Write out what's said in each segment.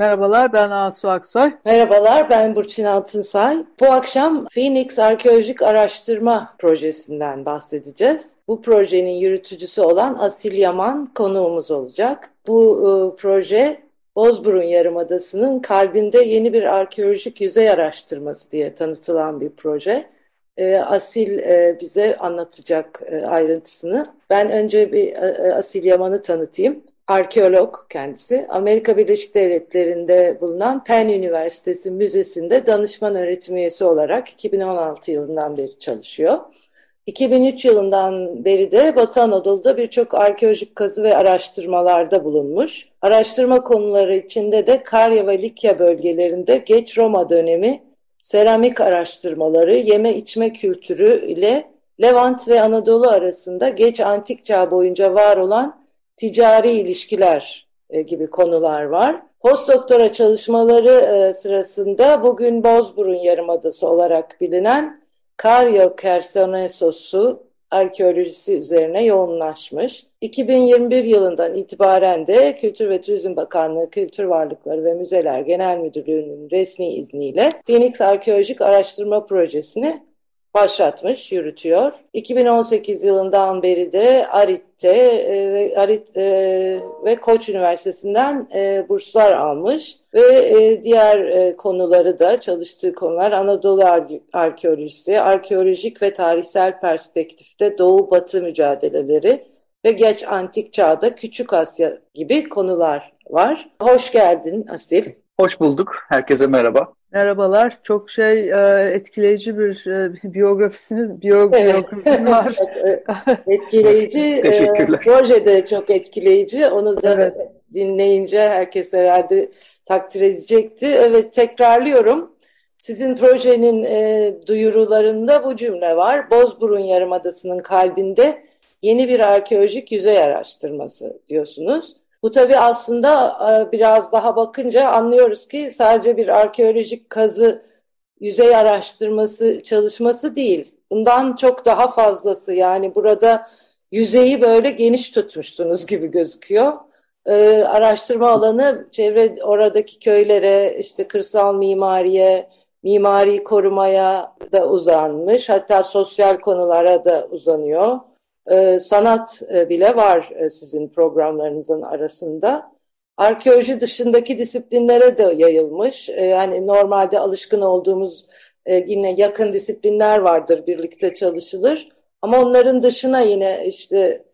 Merhabalar ben Asu Aksoy. Merhabalar ben Burçin Altınsay. Bu akşam Phoenix Arkeolojik Araştırma Projesi'nden bahsedeceğiz. Bu projenin yürütücüsü olan Asil Yaman konuğumuz olacak. Bu e, proje Bozburun Yarımadası'nın kalbinde yeni bir arkeolojik yüzey araştırması diye tanıtılan bir proje. E, Asil e, bize anlatacak e, ayrıntısını. Ben önce bir e, Asil Yaman'ı tanıtayım arkeolog kendisi. Amerika Birleşik Devletleri'nde bulunan Penn Üniversitesi Müzesi'nde danışman öğretim üyesi olarak 2016 yılından beri çalışıyor. 2003 yılından beri de Batı Anadolu'da birçok arkeolojik kazı ve araştırmalarda bulunmuş. Araştırma konuları içinde de Karya ve Likya bölgelerinde geç Roma dönemi seramik araştırmaları, yeme içme kültürü ile Levant ve Anadolu arasında geç antik çağ boyunca var olan ticari ilişkiler e, gibi konular var. Postdoktora çalışmaları e, sırasında bugün Bozburun Yarımadası olarak bilinen Karyo Kersonesos'u arkeolojisi üzerine yoğunlaşmış. 2021 yılından itibaren de Kültür ve Turizm Bakanlığı Kültür Varlıkları ve Müzeler Genel Müdürlüğü'nün resmi izniyle Phoenix Arkeolojik Araştırma Projesi'ni başlatmış, yürütüyor. 2018 yılından beri de ARİT'te e, Arit e, ve Koç Üniversitesi'nden e, burslar almış ve e, diğer e, konuları da çalıştığı konular Anadolu arkeolojisi, arkeolojik ve tarihsel perspektifte Doğu Batı mücadeleleri ve geç antik çağda Küçük Asya gibi konular var. Hoş geldin Asil. Hoş bulduk. Herkese merhaba. Merhabalar. Çok şey e, etkileyici bir e, biyografisini biyo, evet. var. etkileyici. E, Teşekkürler. proje de çok etkileyici. Onu da evet. dinleyince herkes herhalde takdir edecektir. Evet tekrarlıyorum. Sizin projenin e, duyurularında bu cümle var. Bozburun Yarımadası'nın kalbinde yeni bir arkeolojik yüzey araştırması diyorsunuz. Bu tabii aslında e, biraz daha bakınca anlıyoruz ki sadece bir arkeolojik kazı yüzey araştırması çalışması değil. Bundan çok daha fazlası yani burada yüzeyi böyle geniş tutmuşsunuz gibi gözüküyor. Ee, araştırma alanı çevre oradaki köylere, işte kırsal mimariye, mimari korumaya da uzanmış. Hatta sosyal konulara da uzanıyor e, sanat e, bile var e, sizin programlarınızın arasında. Arkeoloji dışındaki disiplinlere de yayılmış. E, yani normalde alışkın olduğumuz yine yakın disiplinler vardır, birlikte çalışılır. Ama onların dışına yine işte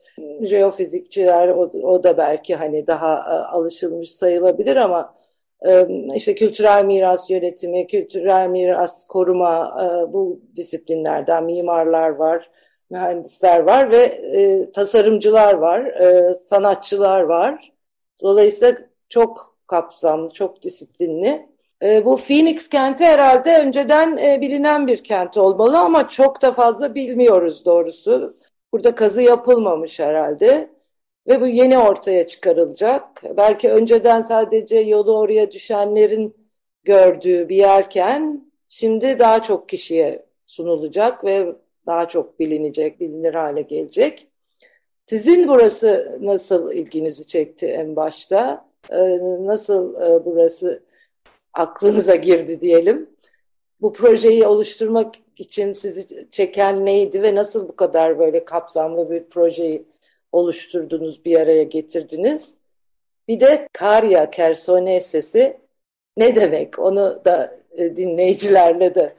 jeofizikçiler o, da belki hani daha alışılmış sayılabilir ama işte kültürel miras yönetimi, kültürel miras koruma bu disiplinlerden mimarlar var mühendisler var ve e, tasarımcılar var, e, sanatçılar var. Dolayısıyla çok kapsamlı, çok disiplinli. E, bu Phoenix kenti herhalde önceden e, bilinen bir kent olmalı ama çok da fazla bilmiyoruz doğrusu. Burada kazı yapılmamış herhalde ve bu yeni ortaya çıkarılacak. Belki önceden sadece yolu oraya düşenlerin gördüğü bir yerken şimdi daha çok kişiye sunulacak ve daha çok bilinecek, bilinir hale gelecek. Sizin burası nasıl ilginizi çekti en başta? Ee, nasıl e, burası aklınıza girdi diyelim? Bu projeyi oluşturmak için sizi çeken neydi ve nasıl bu kadar böyle kapsamlı bir projeyi oluşturdunuz, bir araya getirdiniz? Bir de Karya Kersone sesi ne demek? Onu da e, dinleyicilerle de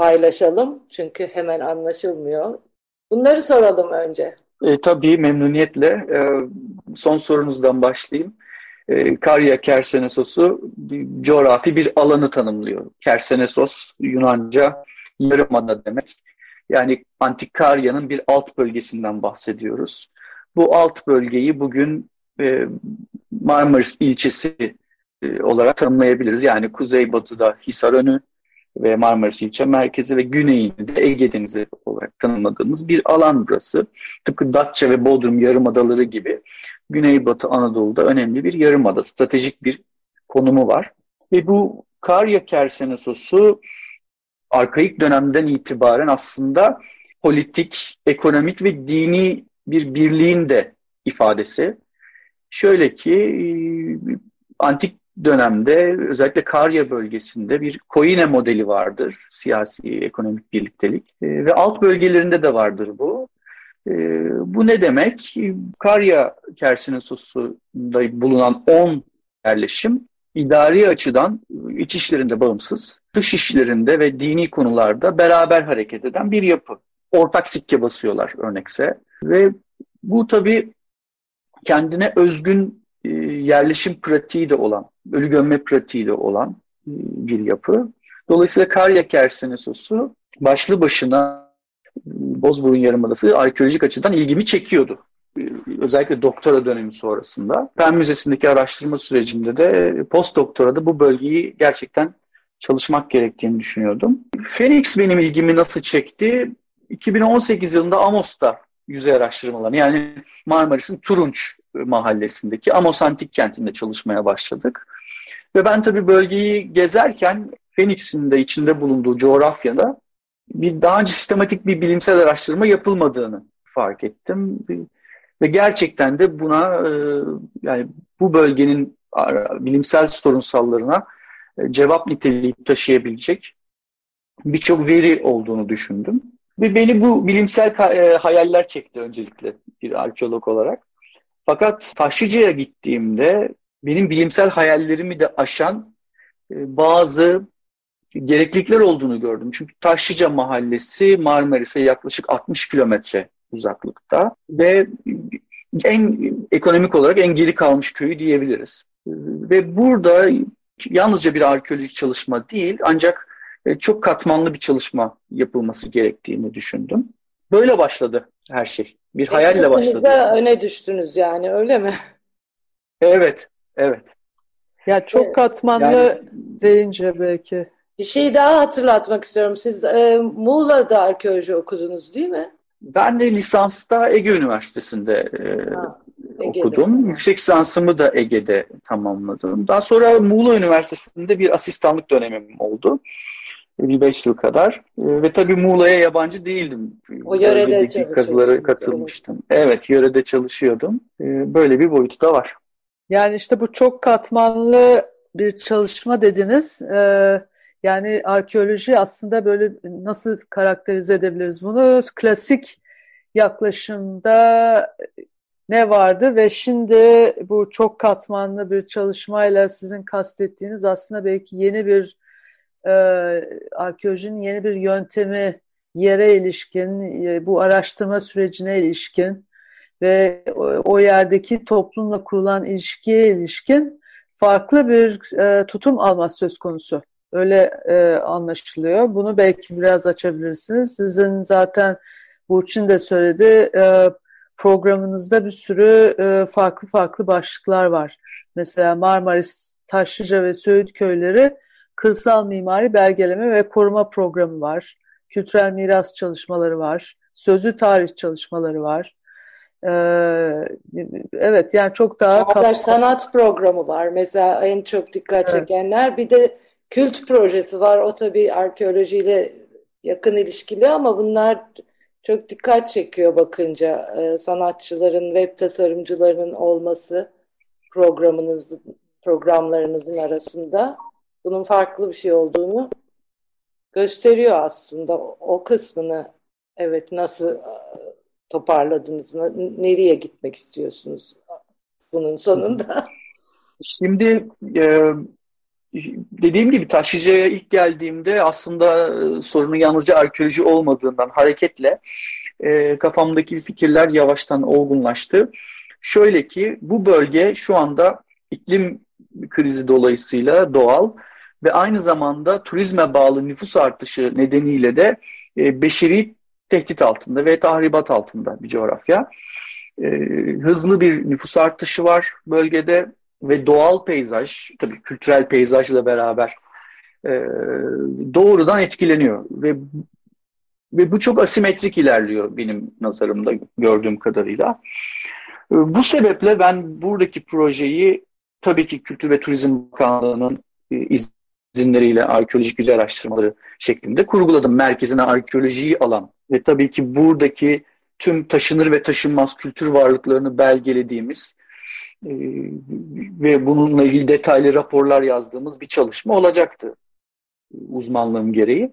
paylaşalım. Çünkü hemen anlaşılmıyor. Bunları soralım önce. E, tabii memnuniyetle. E, son sorunuzdan başlayayım. E, Karya Kersenesos'u coğrafi bir alanı tanımlıyor. Kersenesos Yunanca yarımada demek. Yani Antik Karya'nın bir alt bölgesinden bahsediyoruz. Bu alt bölgeyi bugün e, Marmaris ilçesi e, olarak tanımlayabiliriz. Yani kuzeybatıda Hisarönü, ve Marmaris ilçe merkezi ve güneyinde de Ege Denizi olarak tanımladığımız bir alan burası. Tıpkı Datça ve Bodrum yarımadaları gibi Güneybatı Anadolu'da önemli bir yarımada, stratejik bir konumu var. Ve bu Karya Kersenesosu arkaik dönemden itibaren aslında politik, ekonomik ve dini bir birliğin de ifadesi. Şöyle ki e, antik dönemde özellikle Karya bölgesinde bir Koine modeli vardır. Siyasi, ekonomik birliktelik. E, ve alt bölgelerinde de vardır bu. E, bu ne demek? Karya Kersinosos'unda bulunan 10 yerleşim idari açıdan iç işlerinde bağımsız, dış işlerinde ve dini konularda beraber hareket eden bir yapı. Ortak sikke basıyorlar örnekse. Ve bu tabii kendine özgün e, yerleşim pratiği de olan, ölü gömme pratiği de olan e, bir yapı. Dolayısıyla Karya Kersenesosu başlı başına e, Bozburun Yarımadası arkeolojik açıdan ilgimi çekiyordu. Özellikle doktora dönemi sonrasında. Pen Müzesi'ndeki araştırma sürecimde de post doktorada bu bölgeyi gerçekten çalışmak gerektiğini düşünüyordum. Phoenix benim ilgimi nasıl çekti? 2018 yılında Amos'ta yüzey araştırmalarını yani Marmaris'in Turunç mahallesindeki Amos Antik Kenti'nde çalışmaya başladık. Ve ben tabii bölgeyi gezerken Phoenix'in de içinde bulunduğu coğrafyada bir daha önce sistematik bir bilimsel araştırma yapılmadığını fark ettim. Ve gerçekten de buna e, yani bu bölgenin bilimsel sorunsallarına e, cevap niteliği taşıyabilecek birçok veri olduğunu düşündüm. Ve beni bu bilimsel e, hayaller çekti öncelikle bir arkeolog olarak. Fakat Taşlıca'ya gittiğimde benim bilimsel hayallerimi de aşan e, bazı gereklilikler olduğunu gördüm. Çünkü Taşlıca Mahallesi Marmaris'e yaklaşık 60 kilometre uzaklıkta ve en ekonomik olarak en geri kalmış köyü diyebiliriz. Ve burada yalnızca bir arkeolojik çalışma değil ancak e, çok katmanlı bir çalışma yapılması gerektiğini düşündüm. Böyle başladı her şey. Bir hayalle başladı. Yani. öne düştünüz yani öyle mi? Evet, evet. Ya çok katmanlı yani, deyince belki. Bir şey daha hatırlatmak istiyorum. Siz e, Muğla'da arkeoloji okudunuz değil mi? Ben de lisansta Ege Üniversitesi'nde e, ha, okudum. Yüksek lisansımı da Ege'de tamamladım. Daha sonra Muğla Üniversitesi'nde bir asistanlık dönemim oldu bir beş yıl kadar. E, ve tabii Muğla'ya yabancı değildim. O yörede kazılara katılmıştım. Evet. yörede çalışıyordum. E, böyle bir boyutu da var. Yani işte bu çok katmanlı bir çalışma dediniz. Ee, yani arkeoloji aslında böyle nasıl karakterize edebiliriz bunu? Klasik yaklaşımda ne vardı ve şimdi bu çok katmanlı bir çalışmayla sizin kastettiğiniz aslında belki yeni bir e, arkeolojinin yeni bir yöntemi yere ilişkin, e, bu araştırma sürecine ilişkin ve o, o yerdeki toplumla kurulan ilişkiye ilişkin farklı bir e, tutum alması söz konusu. Öyle e, anlaşılıyor. Bunu belki biraz açabilirsiniz. Sizin zaten Burçin de söyledi. E, programınızda bir sürü e, farklı farklı başlıklar var. Mesela Marmaris, Taşlıca ve Söğüt köyleri kırsal mimari belgeleme ve koruma programı var. Kültürel miras çalışmaları var. Sözlü tarih çalışmaları var. Ee, evet yani çok daha kapsamlı. sanat programı var mesela en çok dikkat evet. çekenler. Bir de kült projesi var. O tabii arkeolojiyle yakın ilişkili ama bunlar çok dikkat çekiyor bakınca ee, sanatçıların, web tasarımcılarının olması programınız programlarınızın arasında bunun farklı bir şey olduğunu gösteriyor aslında. O kısmını evet nasıl e, toparladınız nereye gitmek istiyorsunuz bunun sonunda? Şimdi e, dediğim gibi taşıyıcıya ilk geldiğimde aslında e, sorunun yalnızca arkeoloji olmadığından hareketle e, kafamdaki fikirler yavaştan olgunlaştı. Şöyle ki bu bölge şu anda iklim krizi dolayısıyla doğal ve aynı zamanda turizme bağlı nüfus artışı nedeniyle de e, beşeri tehdit altında ve tahribat altında bir coğrafya. E, hızlı bir nüfus artışı var bölgede ve doğal peyzaj, tabii kültürel peyzajla beraber e, doğrudan etkileniyor ve ve bu çok asimetrik ilerliyor benim nazarımda gördüğüm kadarıyla. Bu sebeple ben buradaki projeyi tabii ki Kültür ve Turizm Bakanlığı'nın izinleriyle arkeolojik yüzey araştırmaları şeklinde kurguladım. Merkezine arkeolojiyi alan ve tabii ki buradaki tüm taşınır ve taşınmaz kültür varlıklarını belgelediğimiz e, ve bununla ilgili detaylı raporlar yazdığımız bir çalışma olacaktı uzmanlığım gereği.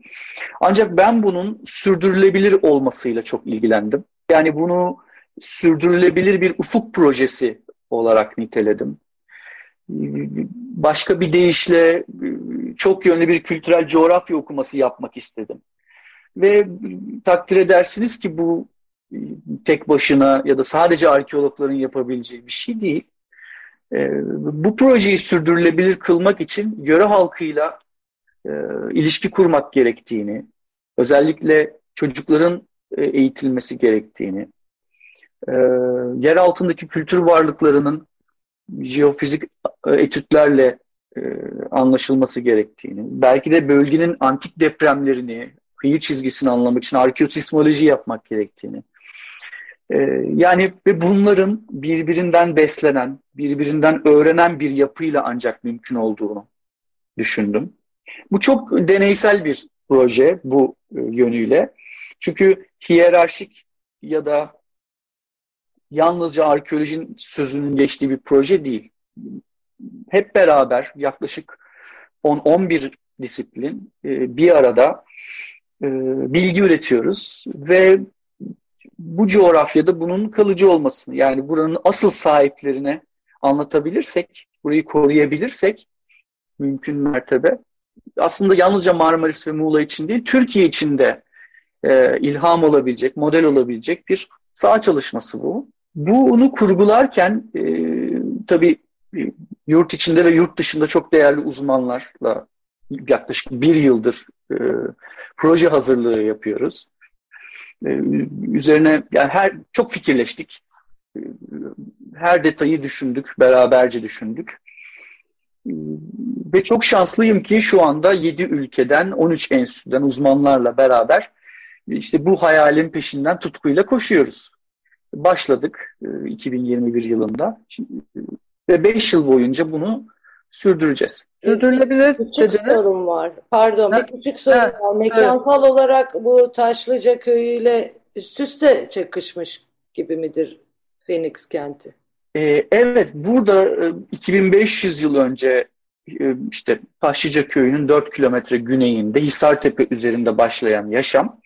Ancak ben bunun sürdürülebilir olmasıyla çok ilgilendim. Yani bunu sürdürülebilir bir ufuk projesi olarak niteledim. Başka bir deyişle çok yönlü bir kültürel coğrafya okuması yapmak istedim. Ve takdir edersiniz ki bu tek başına ya da sadece arkeologların yapabileceği bir şey değil. Bu projeyi sürdürülebilir kılmak için yöre halkıyla e, ilişki kurmak gerektiğini, özellikle çocukların e, eğitilmesi gerektiğini, e, yer altındaki kültür varlıklarının jeofizik e, etütlerle e, anlaşılması gerektiğini, belki de bölgenin antik depremlerini, kıyı çizgisini anlamak için arkeosismoloji yapmak gerektiğini, e, yani ve bunların birbirinden beslenen, birbirinden öğrenen bir yapıyla ancak mümkün olduğunu düşündüm. Bu çok deneysel bir proje bu e, yönüyle. Çünkü hiyerarşik ya da yalnızca arkeolojinin sözünün geçtiği bir proje değil. Hep beraber yaklaşık 10-11 disiplin e, bir arada e, bilgi üretiyoruz ve bu coğrafyada bunun kalıcı olmasını yani buranın asıl sahiplerine anlatabilirsek, burayı koruyabilirsek mümkün mertebe aslında yalnızca Marmaris ve Muğla için değil, Türkiye için de e, ilham olabilecek, model olabilecek bir saha çalışması bu. Bunu kurgularken e, tabii yurt içinde ve yurt dışında çok değerli uzmanlarla yaklaşık bir yıldır e, proje hazırlığı yapıyoruz. E, üzerine yani her çok fikirleştik. E, her detayı düşündük, beraberce düşündük. Ve çok şanslıyım ki şu anda 7 ülkeden 13 enstitüden uzmanlarla beraber işte bu hayalin peşinden tutkuyla koşuyoruz. Başladık 2021 e, yılında ve 5 yıl boyunca bunu sürdüreceğiz. Sürdürülebilir küçük dediniz. sorun var. Pardon ha, bir küçük sorun ha, var. Mekansal evet. olarak bu Taşlıca köyüyle üst üste çakışmış gibi midir Phoenix kenti? Ee, evet, burada 2500 e, yıl önce e, işte Taşlıca Köyü'nün 4 kilometre güneyinde Hisartepe üzerinde başlayan yaşam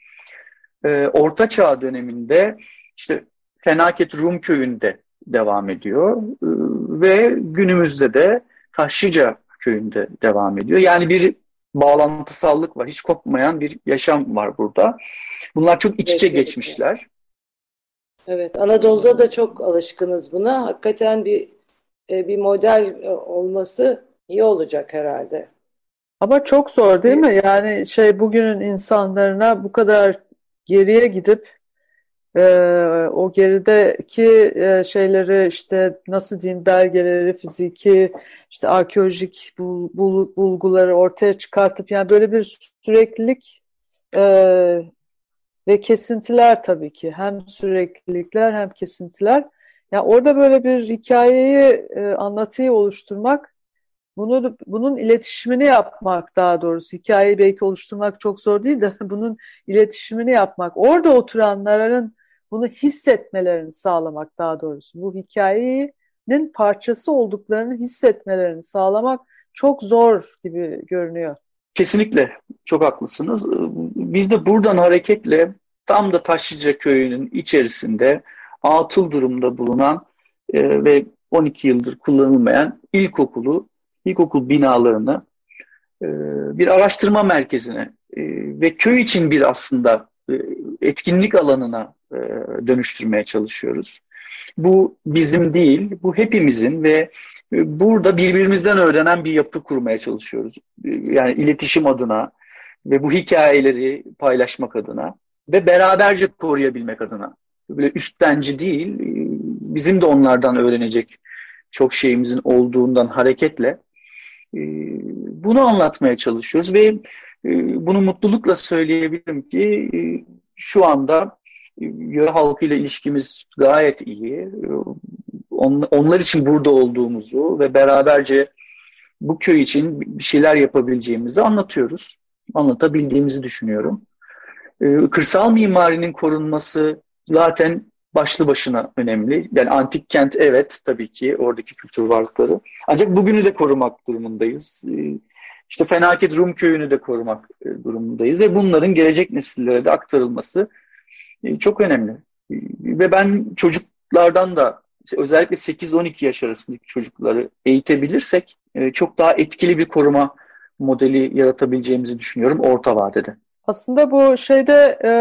e, Orta Çağ döneminde işte Fenaket Rum Köyü'nde devam ediyor ve günümüzde de Taşlıca Köyü'nde devam ediyor. Yani bir bağlantısallık var. Hiç kopmayan bir yaşam var burada. Bunlar çok iç içe geçmişler. Evet, Anadolu'da da çok alışkınız buna. Hakikaten bir e, bir model e, olması iyi olacak herhalde. Ama çok zor değil mi? Yani şey bugünün insanlarına bu kadar geriye gidip e, o gerideki e, şeyleri işte nasıl diyeyim belgeleri, fiziki, işte arkeolojik bul, bul, bulguları ortaya çıkartıp yani böyle bir süreklilik e, ve kesintiler tabii ki. Hem süreklilikler hem kesintiler. Yani orada böyle bir hikayeyi, e, anlatıyı oluşturmak, bunu bunun iletişimini yapmak daha doğrusu. Hikayeyi belki oluşturmak çok zor değil de bunun iletişimini yapmak. Orada oturanların bunu hissetmelerini sağlamak daha doğrusu. Bu hikayenin parçası olduklarını hissetmelerini sağlamak çok zor gibi görünüyor. Kesinlikle çok haklısınız. Biz de buradan hareketle tam da Taşlıca köyünün içerisinde atıl durumda bulunan e, ve 12 yıldır kullanılmayan ilkokulu, ilkokul binalarını e, bir araştırma merkezine e, ve köy için bir aslında etkinlik alanına e, dönüştürmeye çalışıyoruz. Bu bizim değil, bu hepimizin ve e, burada birbirimizden öğrenen bir yapı kurmaya çalışıyoruz. E, yani iletişim adına ve bu hikayeleri paylaşmak adına ve beraberce koruyabilmek adına. Böyle üsttenci değil, bizim de onlardan öğrenecek çok şeyimizin olduğundan hareketle bunu anlatmaya çalışıyoruz ve bunu mutlulukla söyleyebilirim ki şu anda yöre halkıyla ilişkimiz gayet iyi. On, onlar için burada olduğumuzu ve beraberce bu köy için bir şeyler yapabileceğimizi anlatıyoruz. Anlatabildiğimizi düşünüyorum. Ee, kırsal mimarinin korunması zaten başlı başına önemli. Yani antik kent evet tabii ki oradaki kültür varlıkları. Ancak bugünü de korumak durumundayız. Ee, işte Fenaket Rum köyünü de korumak e, durumundayız ve bunların gelecek nesillere de aktarılması çok önemli. E, ve ben çocuklardan da özellikle 8-12 yaş arasındaki çocukları eğitebilirsek çok daha etkili bir koruma modeli yaratabileceğimizi düşünüyorum orta vadede. Aslında bu şeyde e,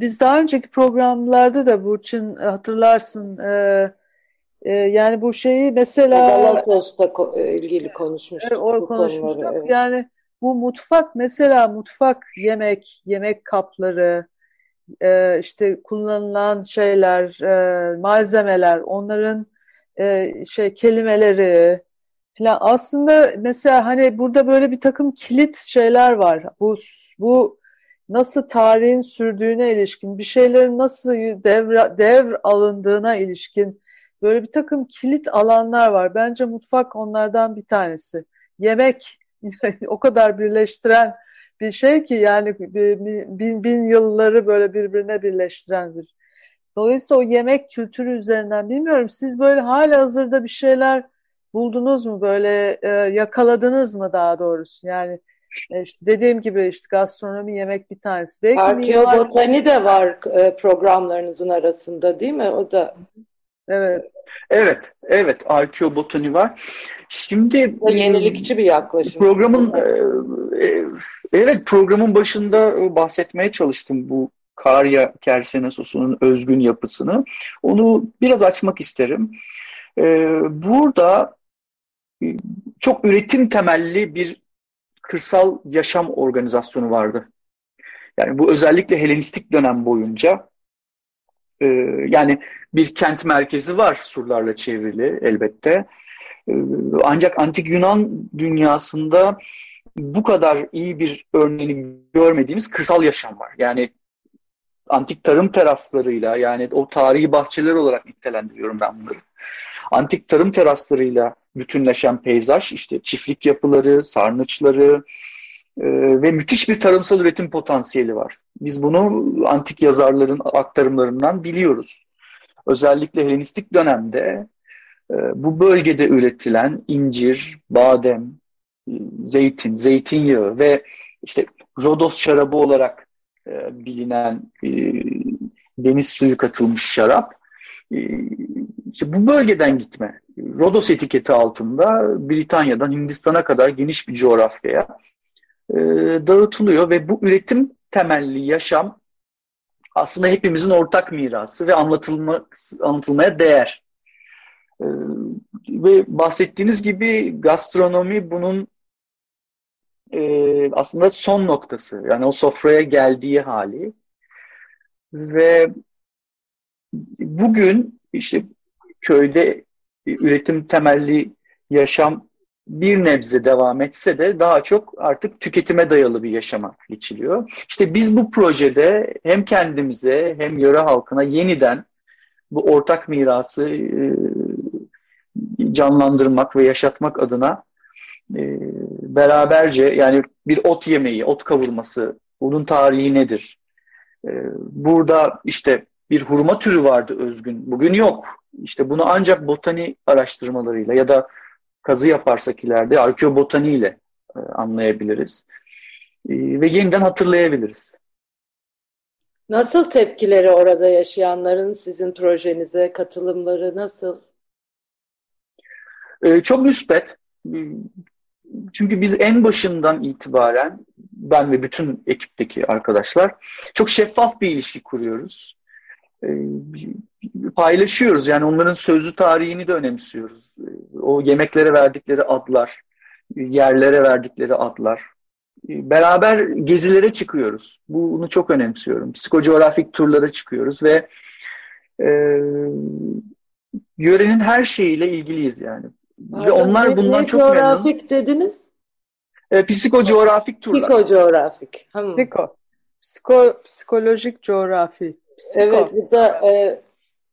biz daha önceki programlarda da Burçin hatırlarsın e, e, yani bu şeyi mesela Galasos'ta e, ilgili konuşmuştuk. E, o konuşmuştuk. Konuları, evet. Yani bu mutfak mesela mutfak yemek, yemek kapları, e, işte kullanılan şeyler, e, malzemeler, onların e, şey kelimeleri falan. Aslında mesela hani burada böyle bir takım kilit şeyler var. Bu bu nasıl tarihin sürdüğüne ilişkin, bir şeylerin nasıl devre, devr alındığına ilişkin böyle bir takım kilit alanlar var. Bence mutfak onlardan bir tanesi. Yemek o kadar birleştiren bir şey ki yani bin, bin yılları böyle birbirine birleştiren bir. Dolayısıyla o yemek kültürü üzerinden bilmiyorum siz böyle hala hazırda bir şeyler buldunuz mu böyle e, yakaladınız mı daha doğrusu yani e, işte dediğim gibi işte gastronomi yemek bir tanesi. Belki Arkeobotani de var e, programlarınızın arasında değil mi? O da Evet. Evet, evet. Arkeobotani var. Şimdi o yenilikçi bir yaklaşım. Programın e, evet programın başında bahsetmeye çalıştım bu Karya Kersene özgün yapısını. Onu biraz açmak isterim. E, burada çok üretim temelli bir kırsal yaşam organizasyonu vardı. Yani bu özellikle Helenistik dönem boyunca e, yani bir kent merkezi var surlarla çevrili elbette. E, ancak antik Yunan dünyasında bu kadar iyi bir örneğini görmediğimiz kırsal yaşam var. Yani antik tarım teraslarıyla yani o tarihi bahçeler olarak nitelendiriyorum ben bunları. Antik tarım teraslarıyla bütünleşen peyzaj, işte çiftlik yapıları, sarnıçları e, ve müthiş bir tarımsal üretim potansiyeli var. Biz bunu antik yazarların aktarımlarından biliyoruz. Özellikle Helenistik dönemde e, bu bölgede üretilen incir, badem, zeytin, zeytinyağı ve işte Rodos şarabı olarak e, bilinen e, deniz suyu katılmış şarap e, işte bu bölgeden gitme. Rodos etiketi altında Britanya'dan Hindistan'a kadar geniş bir coğrafyaya e, dağıtılıyor ve bu üretim temelli yaşam aslında hepimizin ortak mirası ve anlatılma, anlatılmaya değer. E, ve bahsettiğiniz gibi gastronomi bunun e, aslında son noktası. Yani o sofraya geldiği hali. Ve bugün işte köyde üretim temelli yaşam bir nebze devam etse de daha çok artık tüketime dayalı bir yaşama geçiliyor. İşte biz bu projede hem kendimize hem yöre halkına yeniden bu ortak mirası e, canlandırmak ve yaşatmak adına e, beraberce yani bir ot yemeği, ot kavurması, bunun tarihi nedir? E, burada işte bir hurma türü vardı özgün. Bugün yok. İşte bunu ancak botani araştırmalarıyla ya da kazı yaparsak ileride arkeobotani ile e, anlayabiliriz. E, ve yeniden hatırlayabiliriz. Nasıl tepkileri orada yaşayanların sizin projenize katılımları nasıl? E, çok müspet. Çünkü biz en başından itibaren ben ve bütün ekipteki arkadaşlar çok şeffaf bir ilişki kuruyoruz. Ee, paylaşıyoruz. Yani onların sözlü tarihini de önemsiyoruz. Ee, o yemeklere verdikleri adlar, yerlere verdikleri adlar. Ee, beraber gezilere çıkıyoruz. Bunu çok önemsiyorum. Psikocoğrafik turlara çıkıyoruz ve e, yörenin her şeyiyle ilgiliyiz yani. Pardon, ve onlar ne, bundan ne çok memnun. Coğrafik dediniz? E, psikocoğrafik turlar. Psikocoğrafik. Hmm. Psiko. Psiko, psikolojik coğrafi. Psiko. Evet bu da e,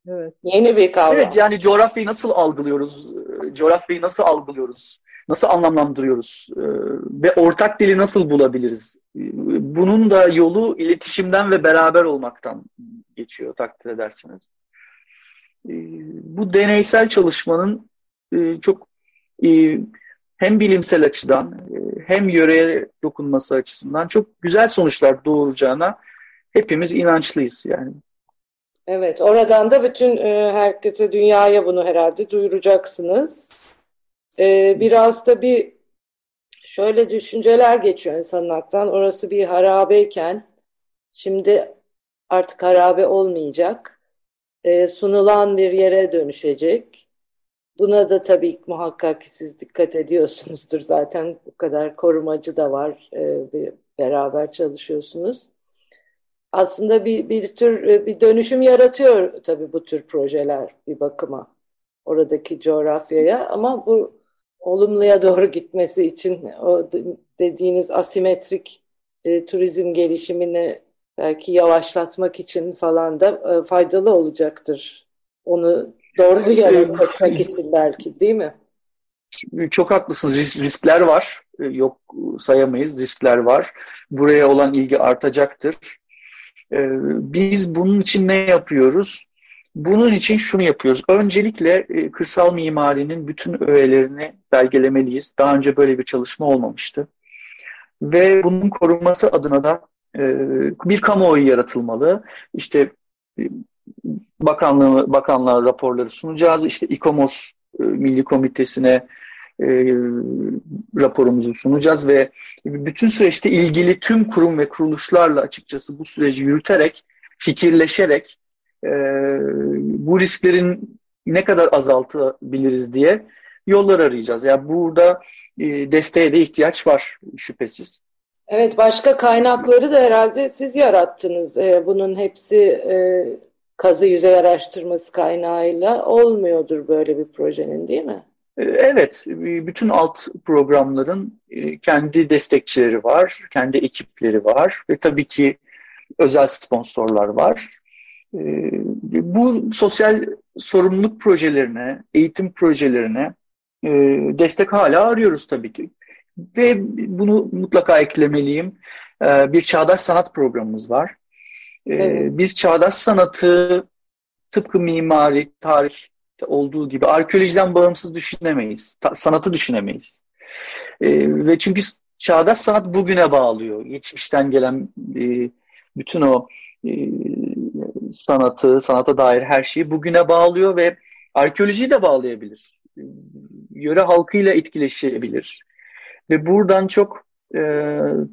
evet. yeni bir kavram. Evet yani coğrafyayı nasıl algılıyoruz? Coğrafyayı nasıl algılıyoruz? Nasıl anlamlandırıyoruz? E, ve ortak dili nasıl bulabiliriz? Bunun da yolu iletişimden ve beraber olmaktan geçiyor takdir edersiniz. E, bu deneysel çalışmanın e, çok hem bilimsel açıdan hem yöreye dokunması açısından çok güzel sonuçlar doğuracağına hepimiz inançlıyız yani. Evet, oradan da bütün herkese, dünyaya bunu herhalde duyuracaksınız. biraz da bir şöyle düşünceler geçiyor insanın. Orası bir harabeyken şimdi artık harabe olmayacak. E, sunulan bir yere dönüşecek. Buna da tabii muhakkak siz dikkat ediyorsunuzdur. Zaten bu kadar korumacı da var. E, beraber çalışıyorsunuz. Aslında bir, bir tür e, bir dönüşüm yaratıyor tabii bu tür projeler bir bakıma oradaki coğrafyaya ama bu olumluya doğru gitmesi için o dediğiniz asimetrik e, turizm gelişimini belki yavaşlatmak için falan da e, faydalı olacaktır. Onu doğru bir yere koymak için belki değil mi? Çok haklısınız. riskler var. E, yok sayamayız. Riskler var. Buraya olan ilgi artacaktır. E, biz bunun için ne yapıyoruz? Bunun için şunu yapıyoruz. Öncelikle e, kırsal mimarinin bütün öğelerini belgelemeliyiz. Daha önce böyle bir çalışma olmamıştı. Ve bunun korunması adına da e, bir kamuoyu yaratılmalı. İşte e, bakanlığı, bakanlığa raporları sunacağız. İşte İKOMOS e, Milli Komitesi'ne e, raporumuzu sunacağız ve bütün süreçte ilgili tüm kurum ve kuruluşlarla açıkçası bu süreci yürüterek, fikirleşerek e, bu risklerin ne kadar azaltabiliriz diye yollar arayacağız. Yani burada e, desteğe de ihtiyaç var şüphesiz. Evet, başka kaynakları da herhalde siz yarattınız. E, bunun hepsi e, kazı yüzey araştırması kaynağıyla olmuyordur böyle bir projenin değil mi? E, evet, bütün alt programların e, kendi destekçileri var, kendi ekipleri var ve tabii ki özel sponsorlar var. Bu sosyal sorumluluk projelerine, eğitim projelerine e, destek hala arıyoruz tabii ki. Ve bunu mutlaka eklemeliyim. Bir çağdaş sanat programımız var. Ee, evet. Biz çağdaş sanatı tıpkı mimari, tarih olduğu gibi arkeolojiden bağımsız düşünemeyiz. sanatı düşünemeyiz. ve çünkü çağdaş sanat bugüne bağlıyor. Geçmişten gelen e, bütün o e, sanatı, sanata dair her şeyi bugüne bağlıyor ve arkeolojiyi de bağlayabilir. Yöre halkıyla etkileşebilir. Ve buradan çok e,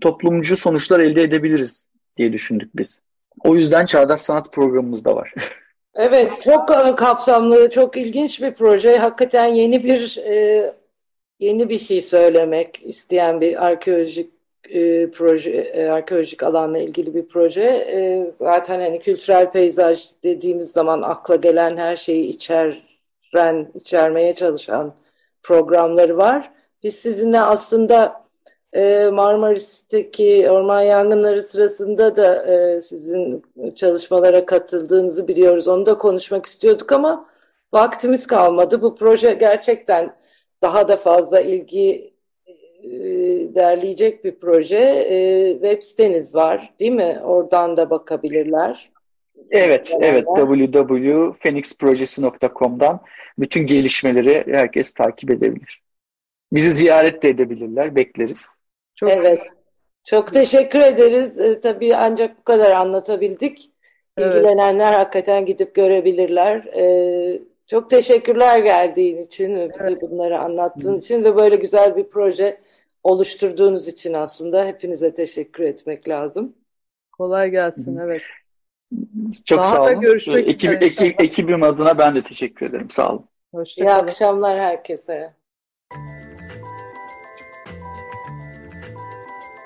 toplumcu sonuçlar elde edebiliriz diye düşündük biz. O yüzden Çağdaş Sanat programımız da var. Evet, çok kapsamlı, çok ilginç bir proje. Hakikaten yeni bir e, yeni bir şey söylemek isteyen bir arkeolojik e, proje, e, arkeolojik alanla ilgili bir proje. Zaten hani kültürel peyzaj dediğimiz zaman akla gelen her şeyi içeren, içermeye çalışan programları var. Biz sizinle aslında Marmaris'teki orman yangınları sırasında da e, sizin çalışmalara katıldığınızı biliyoruz. Onu da konuşmak istiyorduk ama vaktimiz kalmadı. Bu proje gerçekten daha da fazla ilgi e, derleyecek bir proje. E, web siteniz var değil mi? Oradan da bakabilirler. Evet, evet. www.phoenixprojesi.com'dan bütün gelişmeleri herkes takip edebilir. Bizi ziyaret de edebilirler, bekleriz. Çok evet. Çok teşekkür ederiz. E, tabii ancak bu kadar anlatabildik. Evet. İlgilenenler hakikaten gidip görebilirler. E, çok teşekkürler geldiğin için ve bize evet. bunları anlattığın Hı. için ve böyle güzel bir proje oluşturduğunuz için aslında hepinize teşekkür etmek lazım. Kolay gelsin, Hı. evet. Çok Daha sağ olun. Görüşmek Ekib, üzere. Ekib, ekibim adına ben de teşekkür ederim. Sağ olun. Hoşçakalın. İyi akşamlar herkese.